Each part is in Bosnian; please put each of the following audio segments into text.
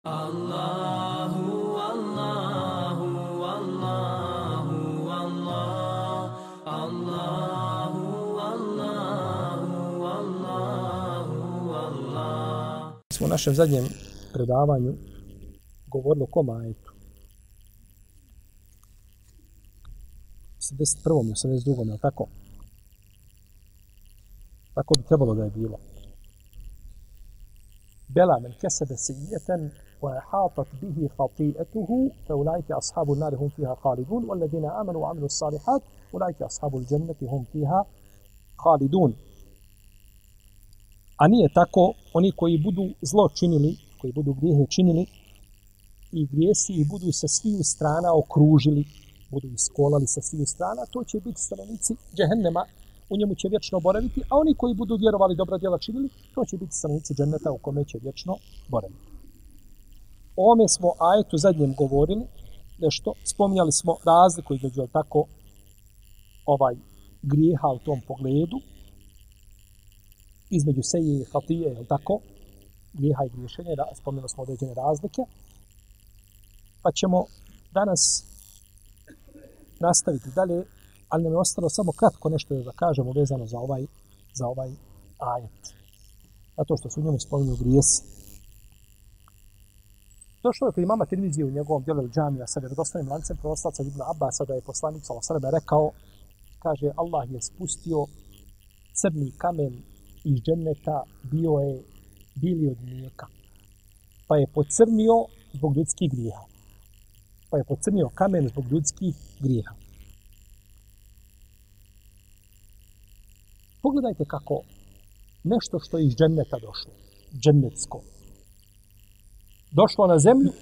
Allahu, Allahu, Allahu, Allah, Allahu, Allahu, Allahu, Allah. Smo u našem zadnjem predavanju govorili o kom ajetu. 81. i 82. je tako? Tako bi trebalo da je bilo. Bela men kesebe se ijeten وأحاطت به خطيئته فأولئك أصحاب النار هم فيها خالدون والذين آمنوا وعملوا الصالحات أولئك أصحاب الجنة هم فيها خالدون A nije tako, oni koji budu zlo činili, koji budu grijehe činili, i grijesi i budu sa sviju strana okružili, budu iskolali sa sviju strana, to će biti stanovnici džehennema, u njemu će vječno boraviti, a oni koji budu vjerovali dobra djela činili, to će biti stanovnici dženneta u kome će vječno boraviti ome smo ajetu zadnjem govorili nešto, spominjali smo razliku između tako ovaj grijeha u tom pogledu, između seje i hatije, je tako, grijeha i griješenje, da, spominjali smo određene razlike, pa ćemo danas nastaviti dalje, ali nam je ostalo samo kratko nešto da kažemo vezano za ovaj, za ovaj ajet. Zato što su u njemu spominjali grijesi. Došlo je kod imama Tirmizije u njegovom djelu džamija sa vjerodostanim lancem prostaca Ibn Abbas, da je poslanik sa Osrebe rekao, kaže, Allah je spustio crni kamen iz dženneta, bio je bili od mlijeka. Pa je pocrnio zbog ljudskih grija. Pa je pocrnio kamen zbog ljudskih grija. Pogledajte kako nešto što je iz dženneta došlo, džennetsko, došlo na zemlju,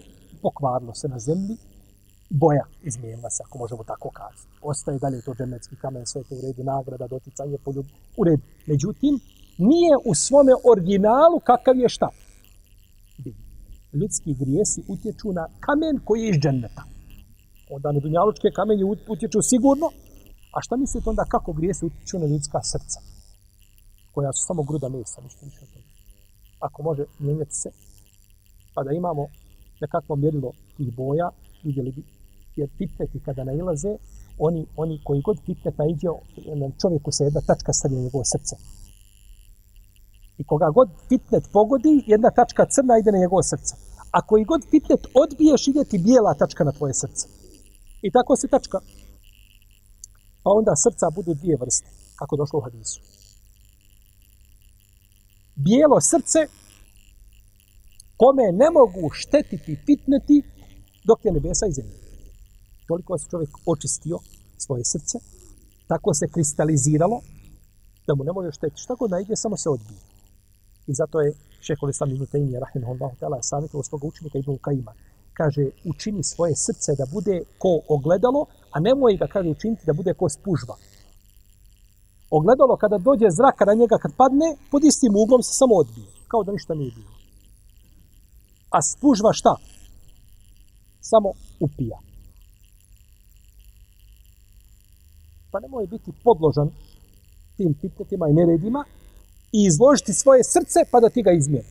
pokvarilo se na zemlji, boja izmijenila se, ako možemo tako kazati. Ostaje dalje to džemetski kamen, sve to u redu, nagrada, doticanje, poljub, u redu. Međutim, nije u svome originalu kakav je šta. Ljudski grijesi utječu na kamen koji je iz dženeta. Onda na dunjalučke kamenje utječu sigurno, a šta mislite onda kako grijesi utječu na ljudska srca? Koja su samo gruda mesa, ništa više od toga. Ako može mijenjati se pa da imamo nekakvo mjerilo tih boja, vidjeli bi, jer fitneti kada nailaze, oni, oni koji god fitneta iđe, čovjeku se jedna tačka stavlja u njegovo srce. I koga god fitnet pogodi, jedna tačka crna ide na njegovo srce. A koji god fitnet odbiješ, ide ti bijela tačka na tvoje srce. I tako se tačka. Pa onda srca budu dvije vrste, kako došlo u hadisu. Bijelo srce kome ne mogu štetiti, fitneti, dok je nebesa i zemlja. Toliko se čovjek očistio svoje srce, tako se kristaliziralo, da mu ne može štetiti. Šta god najde, samo se odbije. I zato je šehovi sami Ibn Taymi, rahimahullahu ta'ala, savjetilo svoga učenika Ibn Kajima. Kaže, učini svoje srce da bude ko ogledalo, a nemoj ga, kaže, učiniti da bude ko spužva. Ogledalo, kada dođe zrak, kada njega kad padne, pod istim uglom se samo odbije. Kao da ništa nije bilo a spužva šta? Samo upija. Pa nemoj biti podložan tim pitnetima i neredima i izložiti svoje srce pa da ti ga izmjeri.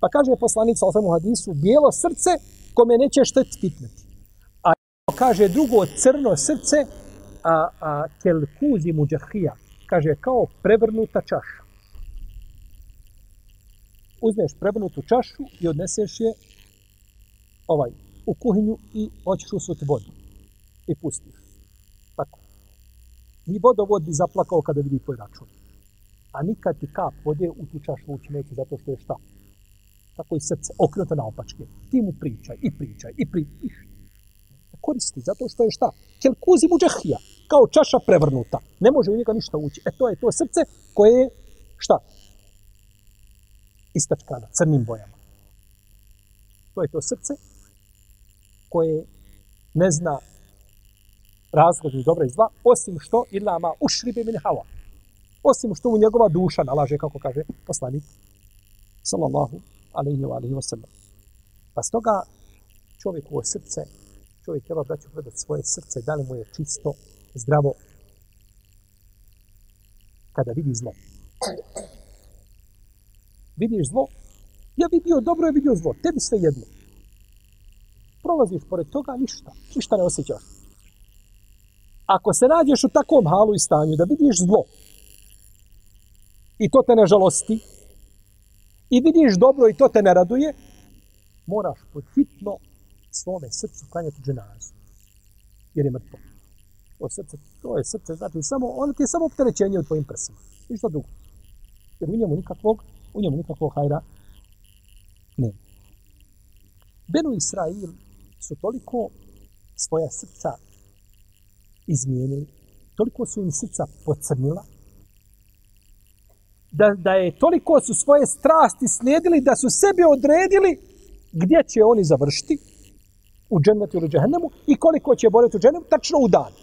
Pa kaže poslanik sa osamu hadisu, bijelo srce kome neće štet pitneti. A kaže drugo crno srce a, a, kelkuzi muđahija. Kaže kao prevrnuta čaša uzmeš prebrnutu čašu i odneseš je ovaj, u kuhinju i hoćeš usuti vodu. I pustiš. Tako. I vodovod bi zaplakao kada vidi tvoj račun. A nikad ti kap vode u tu čašu ući neće zato što je šta. Tako i srce, okrenuto na opačke. Ti mu pričaj i pričaj i pričaj. Koristi zato što je šta. Kjer kuzi mu džahija, kao čaša prevrnuta. Ne može u njega ništa ući. E to je to srce koje je šta? istačkana, crnim bojama. To je to srce koje ne zna razgledu dobra i zla, osim što ilama ušribe min hava. Osim što mu njegova duša nalaže, kako kaže poslanik, sallallahu alaihi wa alaihi wa sallam. Pa s toga čovjekovo srce, čovjek treba braću gledati svoje srce, da li mu je čisto, zdravo, kada vidi zlo vidiš zlo, ja vidio dobro, ja vidio zlo, tebi sve jedno. Prolaziš pored toga, ništa, ništa ne osjećaš. Ako se nađeš u takvom halu i stanju da vidiš zlo i to te ne žalosti i vidiš dobro i to te ne raduje, moraš počitno svome srcu klanjati dženazu. Jer je mrtvo. To, srce, to je srce, znači samo, ono ti je samo opterećenje u tvojim prsima. Ništa drugo. Jer u njemu nikakvog u njemu nikakvog hajra nema. Benu Israil su toliko svoja srca izmijenili, toliko su im srca pocrnila, da, da je toliko su svoje strasti slijedili, da su sebi odredili gdje će oni završiti, u džennetu ili džennemu, i koliko će boriti u džennemu, tačno u danu.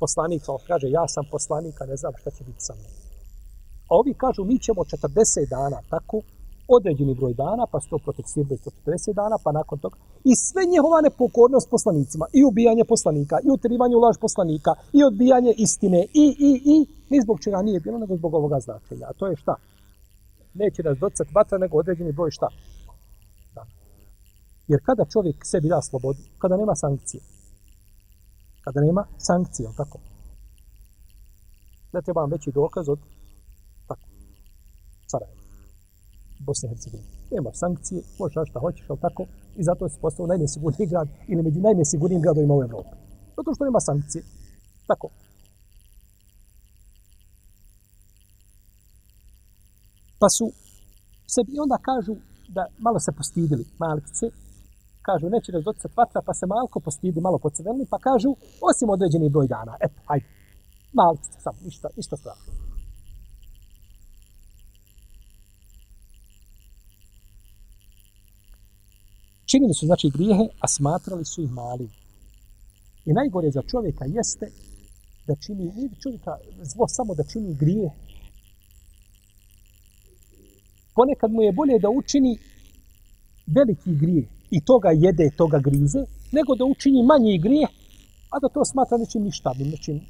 poslanik, on kaže, ja sam poslanik, a ne znam šta će biti sa mnom. A ovi kažu, mi ćemo 40 dana, tako, određeni broj dana, pa sto protekstirbe 40 dana, pa nakon toga, i sve njehova nepokornost poslanicima, i ubijanje poslanika, i utrivanje laž poslanika, i odbijanje istine, i, i, i, ni zbog čega nije bilo, nego zbog ovoga značenja. A to je šta? Neće nas docet vatra, nego određeni broj šta? Da. Jer kada čovjek sebi da slobodu, kada nema sankcije, kada nema sankcije, ali tako? Ne treba vam veći dokaz od tako, Sarajeva, Bosne i Hercegovine. Nema sankcije, možeš šta hoćeš, ali tako? I zato je se postao najnesigurniji grad ili među najnesigurnijim gradovima u Evropi. Zato što nema sankcije. Tako. Pa su sebi onda kažu da malo se postidili malice, kažu, neće nas doticati vatra, pa se malko postidi, malo pocrveni, pa kažu, osim određeni broj dana, eto, hajde, malo se sam, ništa, ništa strašno. Činili su, znači, grijehe, a smatrali su ih mali. I najgore za čovjeka jeste da čini, nije čovjeka zvo samo da čini grije. Ponekad mu je bolje da učini veliki grijeh i toga jede, toga grize, nego da učini manji grije, a da to smatra nečim ništa, nečim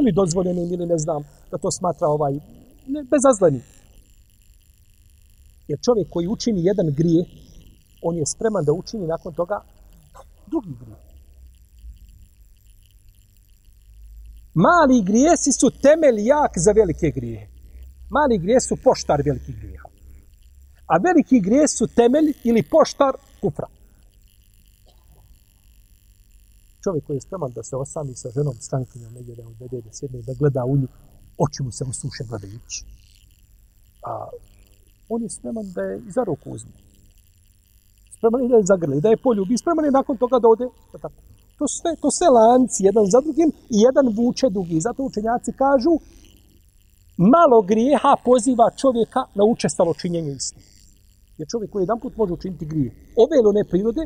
ili dozvoljenim, ili ne znam, da to smatra ovaj ne, bezazlenim. Jer čovjek koji učini jedan grije, on je spreman da učini nakon toga drugi grije. Mali grijesi su temelj jak za velike grije. Mali grije su poštar velikih grija. A veliki grije su temelj ili poštar kufra čovjek koji je spreman da se osami sa ženom strankinjom negdje da odvede, da sjedne, da gleda u nju, oči mu se usuše gledajući. A on je spreman da je i za ruku uzme. Spreman je da je zagrli, da je poljubi, spreman je nakon toga da ode. Da tako. To sve, to sve lanci, jedan za drugim i jedan vuče drugi. Zato učenjaci kažu, malo grijeha poziva čovjeka na učestalo činjenje istine. Jer čovjek koji jedan put može učiniti grije. Ove ili one prirode,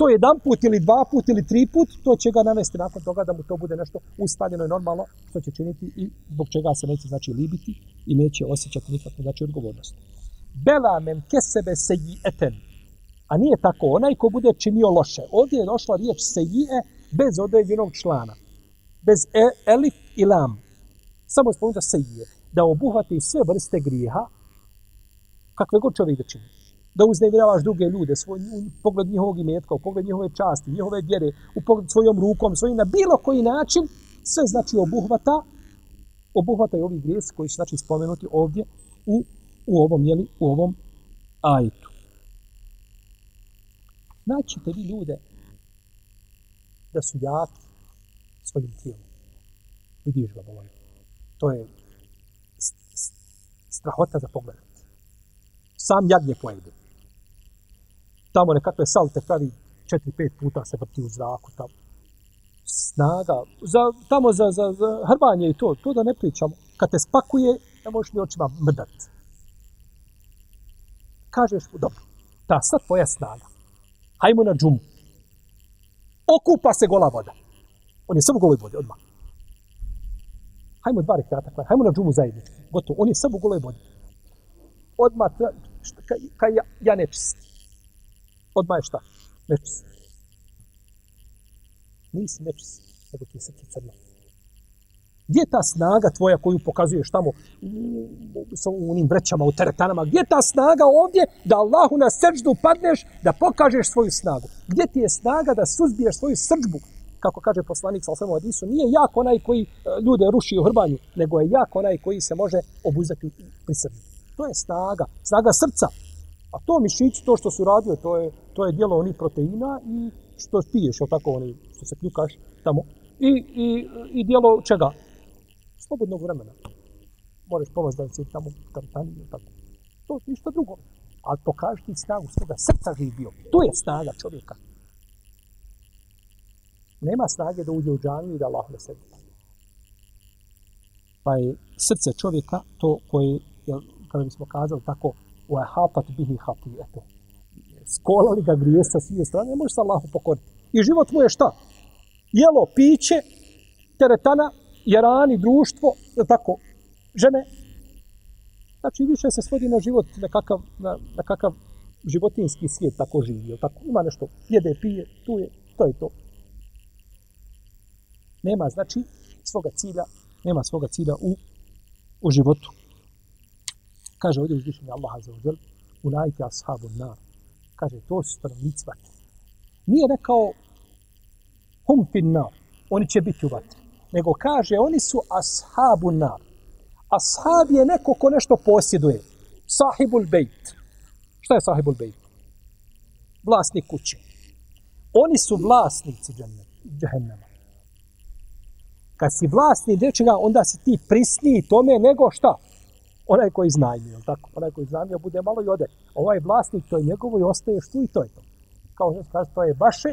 to jedan put ili dva put ili tri put, to će ga navesti nakon toga da mu to bude nešto ustaljeno i normalno što će činiti i zbog čega se neće znači libiti i neće osjećati nikakvu znači odgovornost. Bela men ke sebe se i eten. A nije tako onaj ko bude činio loše. Ovdje je došla riječ se je bez određenog člana. Bez e, elif i lam. Samo je spomenuto se je. Da obuhvati sve vrste grijeha kakve god čovjek da čini da uznevjeravaš druge ljude, svoj pogled njihovog imetka, u pogled njihove časti, njihove vjere, u pogled svojom rukom, svojim na bilo koji način, sve znači obuhvata, obuhvata i ovi grijesi koji su znači spomenuti ovdje u, u ovom, jeli, u ovom ajtu. Naćete vi ljude da su jaki svojim tijelom. Vidiš ga, bolje. To je strahota za pogled. Sam jagnje pojede tamo nekakve salte pravi, četiri, pet puta se vrti u zraku tamo. Snaga, za, tamo za, za, za hrbanje i to, to da ne pričamo. Kad te spakuje, ne možeš ni očima mrdat. Kažeš mu, dobro, ta sad tvoja snaga. Hajmo na džumu. Okupa se gola voda. On je samo u goloj vodi, odmah. Hajmo dva rekata, hajmo na džumu zajedno. Gotovo, on je samo u goloj vodi. Odmah, kaj, kaj ja, ja nečistim hodba je šta? Nečis. Nisi nečis, nego ti srce crno. Gdje je ta snaga tvoja koju pokazuješ tamo u, u, u, u onim brećama, u teretanama? Gdje je ta snaga ovdje da Allahu na srđu padneš, da pokažeš svoju snagu? Gdje ti je snaga da suzbiješ svoju srđbu? Kako kaže poslanik sa osvrmom Adisu, nije jak onaj koji e, ljude ruši u hrbanju, nego je jak onaj koji se može obuzeti pri srđu. To je snaga, snaga srca. A to mišić, to što su radio, to je, to je dijelo onih proteina i što piješ, o tako oni, što se kljukaš tamo. I, i, i dijelo čega? Slobodnog vremena. Moraš pomoć da se tamo tartani, tako. To je ništa drugo. Ali pokaži ti snagu svoga srca živio. To je snaga čovjeka. Nema snage da uđe u džaniju i da Allah ne sedi. Pa je srce čovjeka to koje, kada bismo kazali tako, u ehatat bihi hatijetu. Skolali ga grije sa svije strane, ne možeš se Allahu pokoriti. I život mu je šta? Jelo, piće, teretana, jerani, društvo, je tako, žene. Znači, više se svodi na život, na kakav, na, na kakav životinski svijet tako živi, je tako? Ima nešto, jede, pije, tu je, to je to. Nema, znači, svoga cilja, nema svoga cilja u, u životu kaže ovdje uzvišenje Allaha za uzel, u najke ashabu na. Kaže, to su stanovnici vatre. Nije rekao hum fin na, oni će biti u vatre. Nego kaže, oni su ashabu na. Ashab je neko ko nešto posjeduje. Sahibul bejt. Šta je sahibul bejt? Vlasnik kuće. Oni su vlasnici džahennama. Kad si vlasni nečega, onda si ti prisniji tome nego šta? onaj koji znajmi, jel tako? Onaj koji znajmi, bude malo i ode. Ovaj vlasnik, to je njegovo i ostaje što i to je to. Kao što kaže, to je vaše,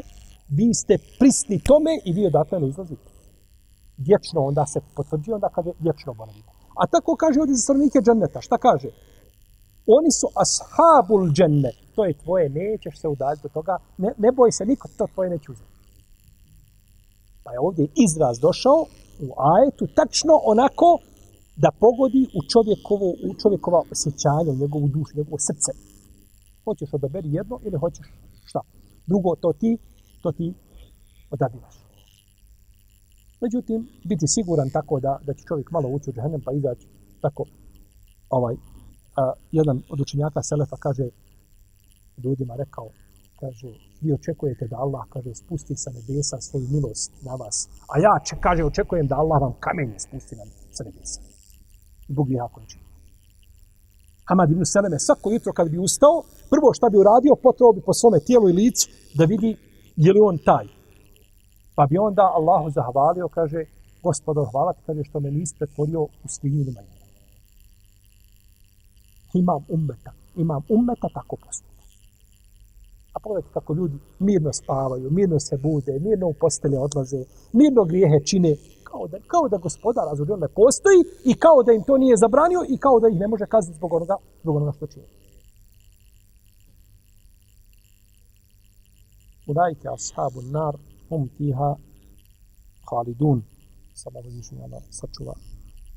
vi ste prisni tome i vi odatle ne izlazite. Vječno onda se potvrđuje, onda kaže vječno boravite. A tako kaže ovdje za srnike dženneta. Šta kaže? Oni su ashabul džennet. To je tvoje, nećeš se udaljiti do toga. Ne, ne boj se, niko to tvoje neće uzeti. Pa je ovdje izraz došao u ajetu, tačno onako da pogodi u, čovjekovo, u čovjekova osjećanja, u njegovu dušu, njegovo srce. Hoćeš odaberi jedno ili hoćeš šta? Drugo, to ti, to ti odabiraš. Međutim, biti siguran tako da, da će čovjek malo ući u džahennem pa izaći tako ovaj, a, jedan od učenjaka Selefa kaže ljudima rekao, kaže, vi očekujete da Allah, kaže, spusti sa nebesa svoju milost na vas, a ja, če, kaže, očekujem da Allah vam kamenje spusti na sa nebesa. Bog je jako učinio. Hamad ibn Seleme svako jutro kad bi ustao, prvo šta bi uradio, potrebao bi po svome tijelu i licu da vidi je li on taj. Pa bi onda Allahu zahvalio, kaže, gospodo, hvala ti, kaže, što me nisi pretvorio u svinju ili manju. Imam umeta, imam umeta, tako postoje. A pogledajte kako ljudi mirno spavaju, mirno se bude, mirno u postelje odlaze, mirno grijehe čine, kao da, kao da gospoda razvodio ne postoji i kao da im to nije zabranio i kao da ih ne može kazniti zbog onoga, zbog onoga što čini. Ulajke ashabu nar hum tiha khalidun. Sada vodišnja Allah sačuva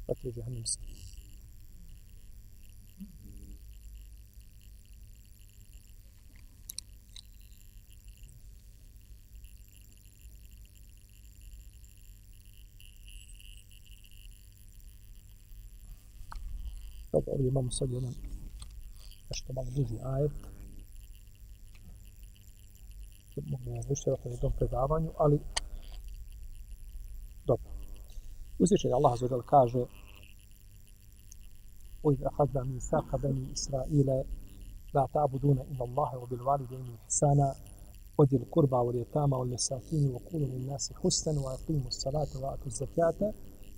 da te je džahnemski. Dobro, ovdje imamo sad jedan nešto malo duži ajet. Mogu vam više vratiti u tom predavanju, ali dobro. Uzvičaj Allah za gal kaže وَإِذْ أَخَذْنَا مِنْ سَاقَ بَنِي إِسْرَائِيلَ لَا تَعْبُدُونَ إِلَّا اللَّهَ وَبِالْوَالِدَيْنِ إِحْسَانًا وَذِي الْقُرْبَى وَالْيَتَامَى وَالْمَسَاكِينِ وَقُولُوا لِلنَّاسِ حُسْنًا وَأَقِيمُوا الصَّلَاةَ وَآتُوا الزَّكَاةَ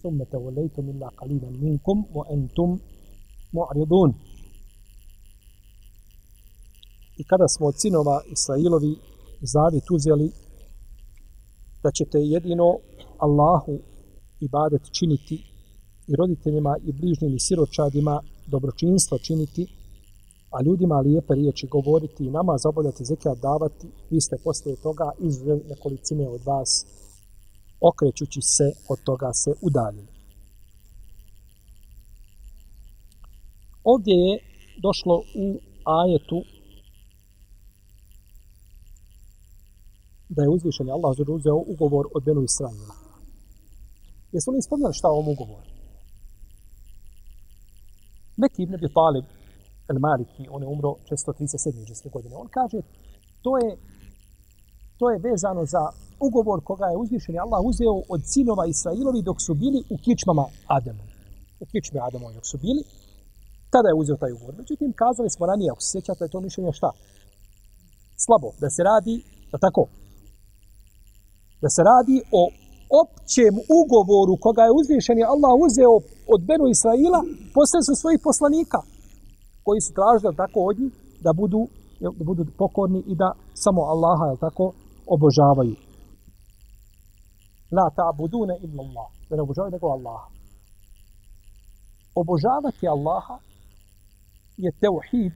ثُمَّ تَوَلَّيْتُمْ إِلَّا قَلِيلًا مِنْكُمْ وَأَنْتُمْ mu'ridun. I kada smo od sinova Israilovi zavit uzeli da ćete jedino Allahu ibadet činiti i roditeljima i bližnjim i siročadima dobročinstvo činiti, a ljudima lijepe riječi govoriti i nama zaboljati zekijat davati, vi ste poslije toga izuzeli nekolicine od vas, okrećući se od toga se udaljili. ovdje je došlo u ajetu da je uzvišen Allah zbog uzeo ugovor od Benu Israila. Jesu li ispomljali šta o ovom ugovoru? Meki ibn Abi Talib El Maliki, on je umro 637. godine. On kaže, to je, to je vezano za ugovor koga je uzvišeni Allah uzeo od sinova Israilovi dok su bili u kičmama Adamu. U kičme Adamu dok su bili tada je uzeo taj ugovor. Međutim, kazali smo ranije, ako se sjećate, to mišljenje šta? Slabo. Da se radi, da tako, da se radi o općem ugovoru koga je uzvišen je Allah uzeo od Benu Israila posljedstvo svojih poslanika koji su tražili tako od njih da budu, da budu pokorni i da samo Allaha jel, tako obožavaju. La ta'budune illa Allah. Da ne obožavaju nego Allaha. Obožavati Allaha je teohid,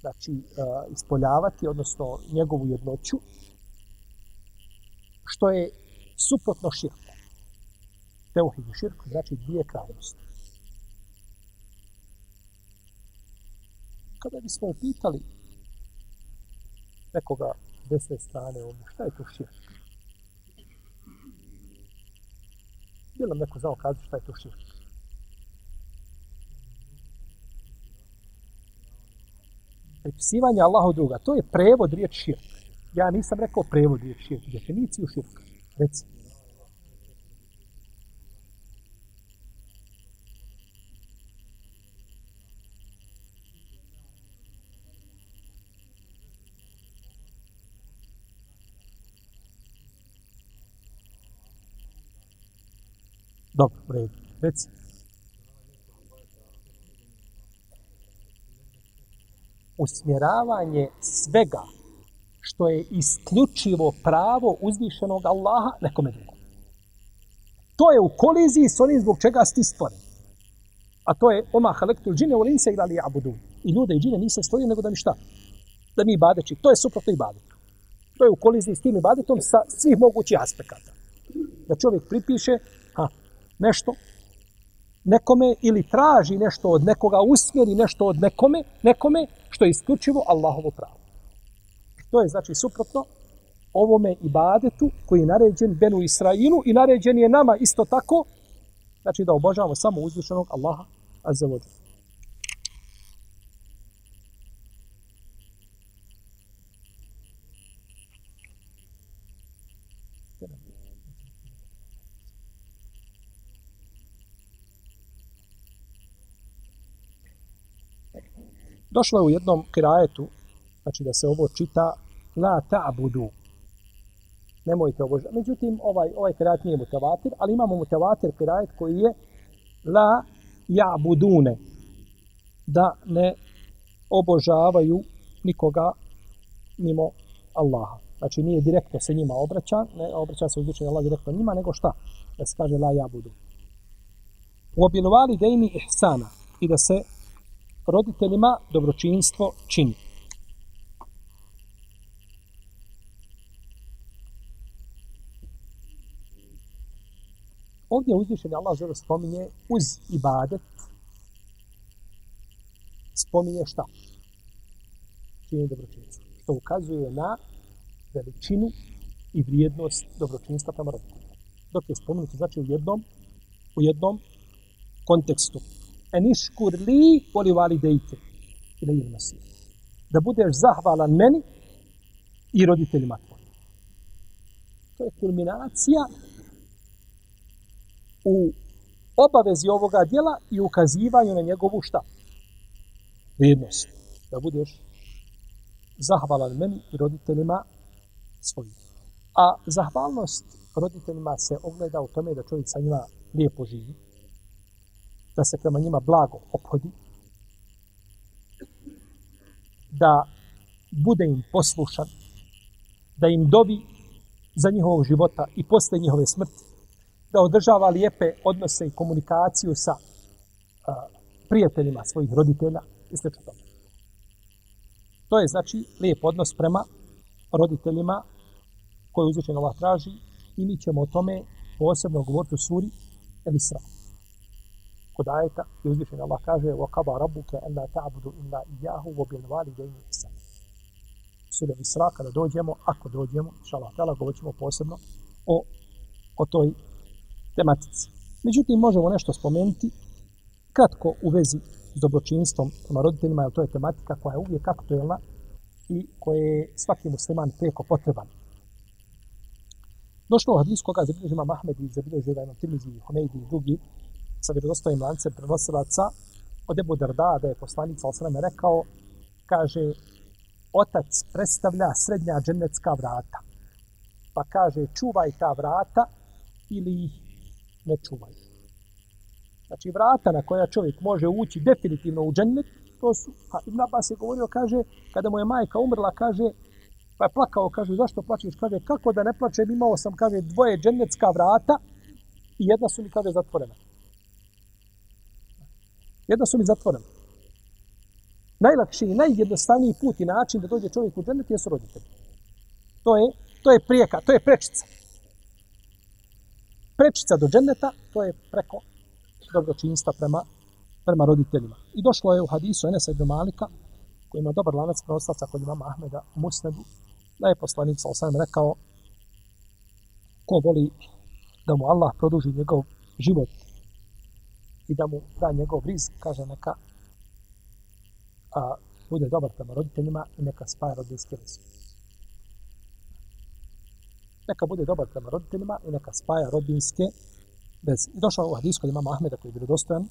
znači uh, ispoljavati, odnosno njegovu jednoću, što je suprotno širku. Teohid i širku znači dvije krajnosti. Kada bismo upitali nekoga desne strane ovdje, šta je to širk? Bilo neko znao kazi šta je to širk? pripisivanje Allahu druga. To je prevod riječ širk. Ja nisam rekao prevod riječ širk. Definiciju širka. Reci. Dobro, prevod. Reci. usmjeravanje svega što je isključivo pravo uzvišenog Allaha nekome drugom. To je u koliziji s onim zbog čega ste stvoreni. A to je oma halektul džine u lince ili abudu. I ljude i džine nisam stvorio nego da mi šta? Da mi badeći. To je suprotno i badeću. To je u koliziji s tim i badetom sa svih mogućih aspekata. Da čovjek pripiše ha, nešto nekome ili traži nešto od nekoga, usmjeri nešto od nekome, nekome, što je isključivo Allahovo pravo. To je znači suprotno ovome ibadetu koji je naređen Benu Israilu i naređen je nama isto tako, znači da obožavamo samo uzvišenog Allaha, a zavodimo. Došlo je u jednom kirajetu, znači da se ovo čita, la ta'budu, nemojte obožavati. Međutim, ovaj, ovaj kirajet nije mutavatir, ali imamo mutavatir kirajet koji je la ja'budune, da ne obožavaju nikoga mimo Allaha. Znači nije direktno se njima obraća, ne obraća se uzvičan Allah direktno njima, nego šta? Da se kaže la ja budu. U obilovali dejni ihsana i da se roditeljima dobročinstvo čini. Ovdje uzvišen je Allah zelo spominje uz ibadet spominje šta? Čini dobročinstvo. Što ukazuje na veličinu i vrijednost dobročinstva prema roditeljima. Dok je spomenuto znači u jednom, u jednom kontekstu eniskur li voli validejke ili ili masir. Da budeš zahvalan meni i roditeljima tvoj. To je kulminacija u obavezi ovoga dijela i ukazivanju na njegovu šta? Vrijednost. Da budeš zahvalan meni i roditeljima svojim. A zahvalnost roditeljima se ogleda u tome da čovjek sa njima lijepo živi, da se prema njima blago ophodi, da bude im poslušan, da im dobi za njihovog života i posle njihove smrti, da održava lijepe odnose i komunikaciju sa a, prijateljima svojih roditelja i sl. tome. To je znači lijep odnos prema roditeljima koje uzvičeno Allah traži i mi ćemo o tome posebno govoriti u suri Elisra. Elisra kod ajeta i uzvišen Allah kaže وَقَبَا رَبُّكَ أَنَّا تَعْبُدُ إِلَّا إِيَّهُ وَبِلْوَالِ جَيْنِ إِسَانِ Sura Isra, kada dođemo, ako dođemo, šalat, ala, govorit posebno o, o toj tematici. Međutim, možemo nešto spomenuti kratko u vezi s dobročinstvom prema roditeljima, jer to je tematika koja je uvijek aktuelna i koje je svaki musliman preko potreban. Došlo u hadis koga zabilježi Mahmed i zabilježi Ivan Timizi i Homeidi i drugi, sa vjerodostojnim lancem prenosilaca od Ebu Darda, da je poslanik sa rekao, kaže, otac predstavlja srednja džennetska vrata. Pa kaže, čuvaj ta vrata ili ih ne čuvaj. Znači, vrata na koja čovjek može ući definitivno u džennet, to su, a Ibn Abbas je govorio, kaže, kada mu je majka umrla, kaže, pa je plakao, kaže, zašto plaćeš? Kaže, kako da ne plaćem, imao sam, kaže, dvoje džennetska vrata i jedna su mi, kaže, zatvorena. Jedna su mi zatvorena. Najlakši i najjednostavniji put i način da dođe čovjek u džennet jesu roditelji. To je, to je prijeka, to je prečica. Prečica do dženneta, to je preko dobročinjstva prema, prema roditeljima. I došlo je u hadisu Enesa ibn Malika, koji ima dobar lanac prostavca kod imama Ahmeda Musnedu, da je poslanik sa osam rekao, ko voli da mu Allah produži njegov život i da mu da njegov rizik, kaže neka a, bude dobar prema roditeljima i neka spaja rodinski rizik. Neka bude dobar prema roditeljima i neka spaja rodinske bez. I došao u hadisku od imama Ahmeda koji je bilo dostojan.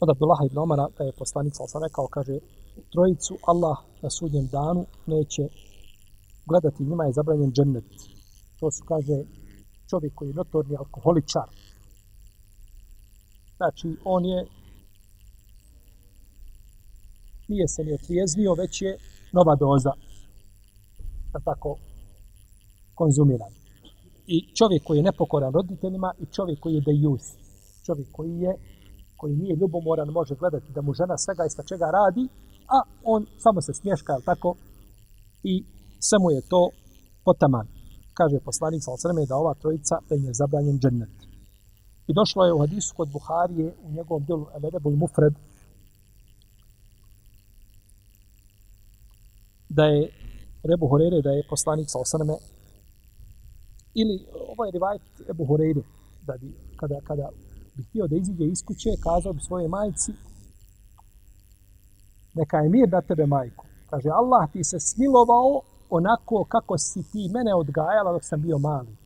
Od Abdullaha ibn Omara, da je poslanik sa rekao, kaže, trojicu Allah na sudnjem danu neće gledati njima je zabranjen džennet. To su, kaže, čovjek koji je notorni alkoholičar, Znači, on je nije se ni otrijeznio, već je nova doza da tako konzumiran. I čovjek koji je nepokoran roditeljima i čovjek koji je de jus. Čovjek koji je koji nije ljubomoran, može gledati da mu žena svega i sa čega radi, a on samo se smješka, je tako? I sve mu je to potaman. Kaže poslanik sa osreme da ova trojica da je zabranjen džennetu. I došlo je u hadisu kod Buharije u njegovom djelu Al-Edebul Mufred da je Rebu Horeire, da je poslanik sa osaneme ili ovaj rivajt Ebu Horeire, da bi, kada, kada bi htio da iziđe iz kuće, kazao bi svoje majici neka je mir na tebe majku. Kaže, Allah ti se smilovao onako kako si ti mene odgajala dok sam bio mali.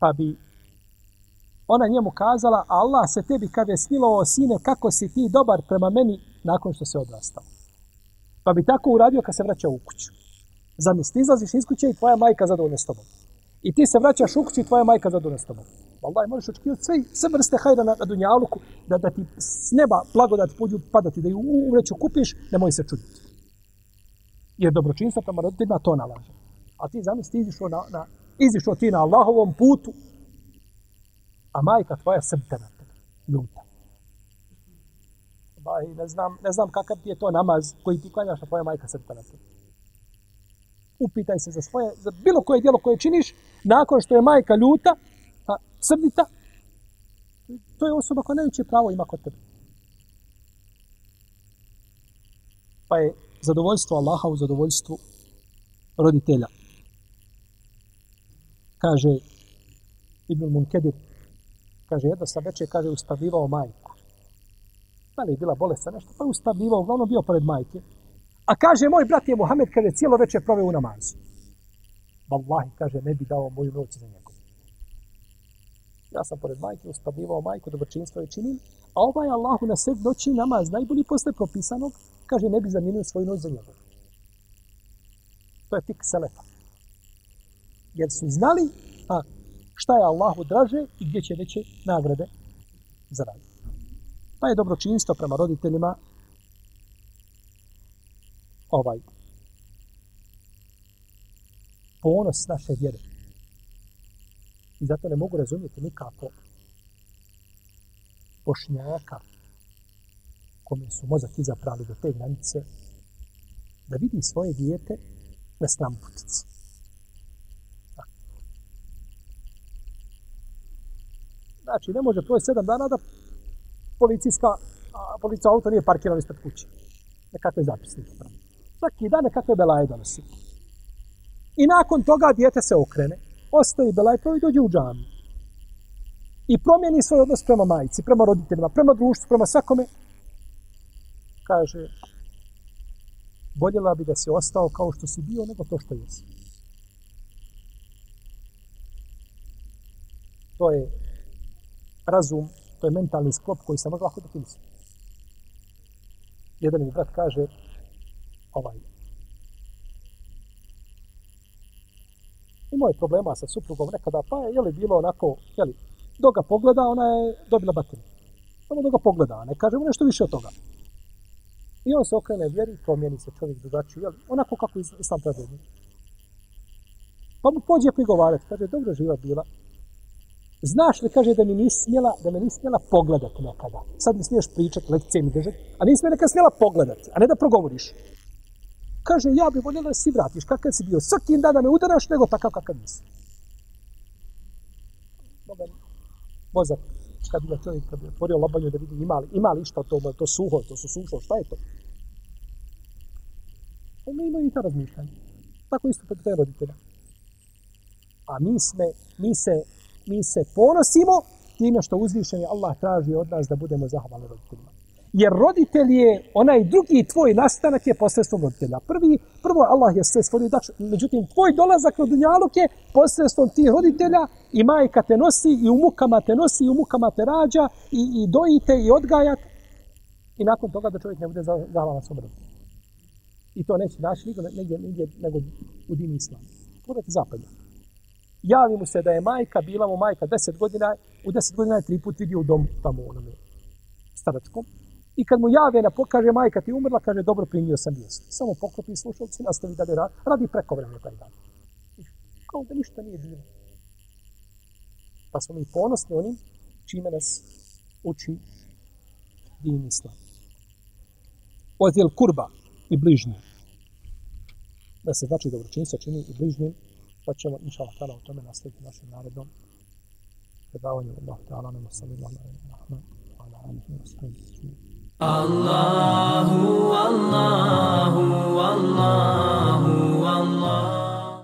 pa bi ona njemu kazala, Allah se tebi kaže smilovao sine, kako si ti dobar prema meni nakon što se odrastao. Pa bi tako uradio kad se vraća u kuću. Zamisli, izlaziš iz kuće i tvoja majka zadovoljna s tobom. I ti se vraćaš u kuću i tvoja majka zadovoljna s tobom. Allah, možeš očekivati sve, sve vrste hajda na, na dunjaluku, da, da ti s neba blagodat pođu padati, da ju u, u vreću kupiš, nemoj se čuditi. Jer dobročinstvo tamo roditeljima to nalaže. A ti zamisli, iziš na, na, izišao ti na Allahovom putu, a majka tvoja srte na tebe, ljuta. Ba, ne, znam, ne znam kakav ti je to namaz koji ti klanjaš, a tvoja majka srte na tebe. Upitaj se za svoje, za bilo koje djelo koje činiš, nakon što je majka ljuta, pa srdita, to je osoba koja najveće pravo ima kod tebe. Pa je zadovoljstvo Allaha u zadovoljstvu roditelja kaže Ibn Munkedir, kaže, jedno sam večer, kaže, ustavljivao majku. Da li je bila bolesta nešto? Pa je ustavljivao, uglavnom bio pored majke. A kaže, moj brat je Muhammed, kaže, cijelo večer proveo u namazu. Wallahi, kaže, ne bi dao moju noć za njegov. Ja sam pored majke ustavljivao majku, dobročinstvo je činim, a ovaj Allahu na sred noći namaz, najbolji posle propisanog, kaže, ne bi zamijenio svoju noć za njegov. To je tik selefa jer su znali a, šta je Allahu draže i gdje će veće nagrade zaraditi. Pa je dobročinstvo prema roditeljima ovaj ponos naše vjere. I zato ne mogu razumjeti nikako bošnjaka kome su mozak izabrali do te granice da vidi svoje dijete na stramputici. znači ne može proći sedam dana da policijska, a, policija auto nije parkirana ispred kuće. Nekakve zapisnike. Svaki dan nekakve belaje donosi. I nakon toga dijete se okrene, ostaje belaje kao i dođe u džami. I promijeni svoj odnos prema majici, prema roditeljima, prema društvu, prema svakome. Kaže, voljela bi da si ostao kao što si bio, nego to što jesi. To je razum, to je mentalni sklop koji se može lako tako misli. Jedan mi brat kaže, ovaj, imao je problema sa suprugom nekada, pa je li bilo onako, je li, dok ga pogleda, ona je dobila batinu. Samo dok ga pogleda, ne kaže mu nešto više od toga. I on se okrene vjeri, promijeni se čovjek drugačiju, je li, onako kako iz, islam predvodnje. Pa mu pođe prigovarati, kaže, dobro živa bila, Znaš li, kaže, da mi nisi smjela, da me nisi smjela pogledati nekada. Sad mi smiješ pričati, lekcije mi držati, a nisi me nekada smjela pogledati, a ne da progovoriš. Kaže, ja bih voljela da si vratiš, kakav si bio, svakim dana me udaraš, nego takav kakav nisi. Boga, mozak, kad bi čovjek kad bi otvorio lobanju da vidi imali imali išta to to suho to su suho šta je to pa mi imamo i ta razmišljanja tako isto kod te roditelja a mi sme mi se mi se ponosimo time što uzvišeni Allah traži od nas da budemo zahvalni roditeljima. Jer roditelj je onaj drugi tvoj nastanak je posredstvom roditelja. Prvi, prvo Allah je sve stvorio, dakle, međutim tvoj dolazak na dunjaluk je posredstvom tih roditelja i majka te nosi i u mukama te nosi i u mukama te rađa i, i dojite i odgajat i nakon toga da čovjek ne bude zahvalan svom roditelju. I to neće naći nigdje, nigdje, nego u dini islamu. Morate zapadnjati javi mu se da je majka, bila mu majka deset godina, u deset godina je tri put vidio u domu tamo u onome staračkom. I kad mu jave na pokaže, majka ti umrla, kaže, dobro, primio sam vijest. Samo poklopi slušalci, nastavi da li radi, radi preko vremena taj dan. Kao da ništa nije bilo. Pa smo mi ponosni onim čime nas uči din islam. Ozijel kurba i bližnji. Da se znači dobročinstvo čini i bližnjim pa ćemo inša Allah o tome nastaviti našim naredom predavanju Allah ta'ala nam sallallahu alaihi wa sallam wa ala alihi wa sallam Allahu, Allahu, Allahu, Allahu